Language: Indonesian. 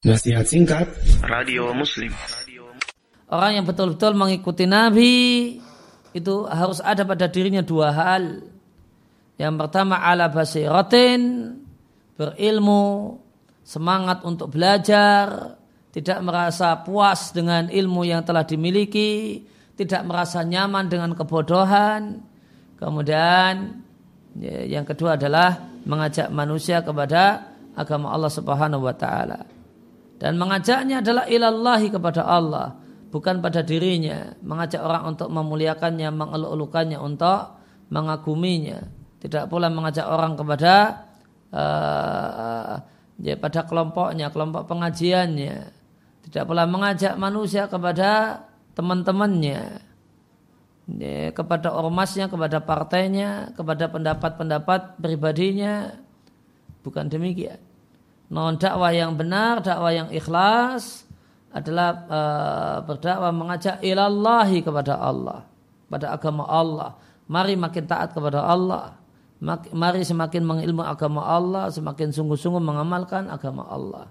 Nasihat singkat Radio Muslim Orang yang betul-betul mengikuti Nabi itu harus ada pada dirinya dua hal. Yang pertama ala basiratin berilmu, semangat untuk belajar, tidak merasa puas dengan ilmu yang telah dimiliki, tidak merasa nyaman dengan kebodohan. Kemudian ya, yang kedua adalah mengajak manusia kepada agama Allah Subhanahu wa taala. Dan mengajaknya adalah ilallahi kepada Allah, bukan pada dirinya. Mengajak orang untuk memuliakannya, mengeluk-elukannya, untuk mengaguminya. Tidak pula mengajak orang kepada uh, ya, pada kelompoknya, kelompok pengajiannya. Tidak pula mengajak manusia kepada teman-temannya. Ya, kepada ormasnya, kepada partainya, kepada pendapat-pendapat pribadinya. Bukan demikian. Non dakwah yang benar, dakwah yang ikhlas adalah uh, berdakwah mengajak ilallahi kepada Allah, pada agama Allah. Mari makin taat kepada Allah. Mari semakin mengilmu agama Allah, semakin sungguh-sungguh mengamalkan agama Allah.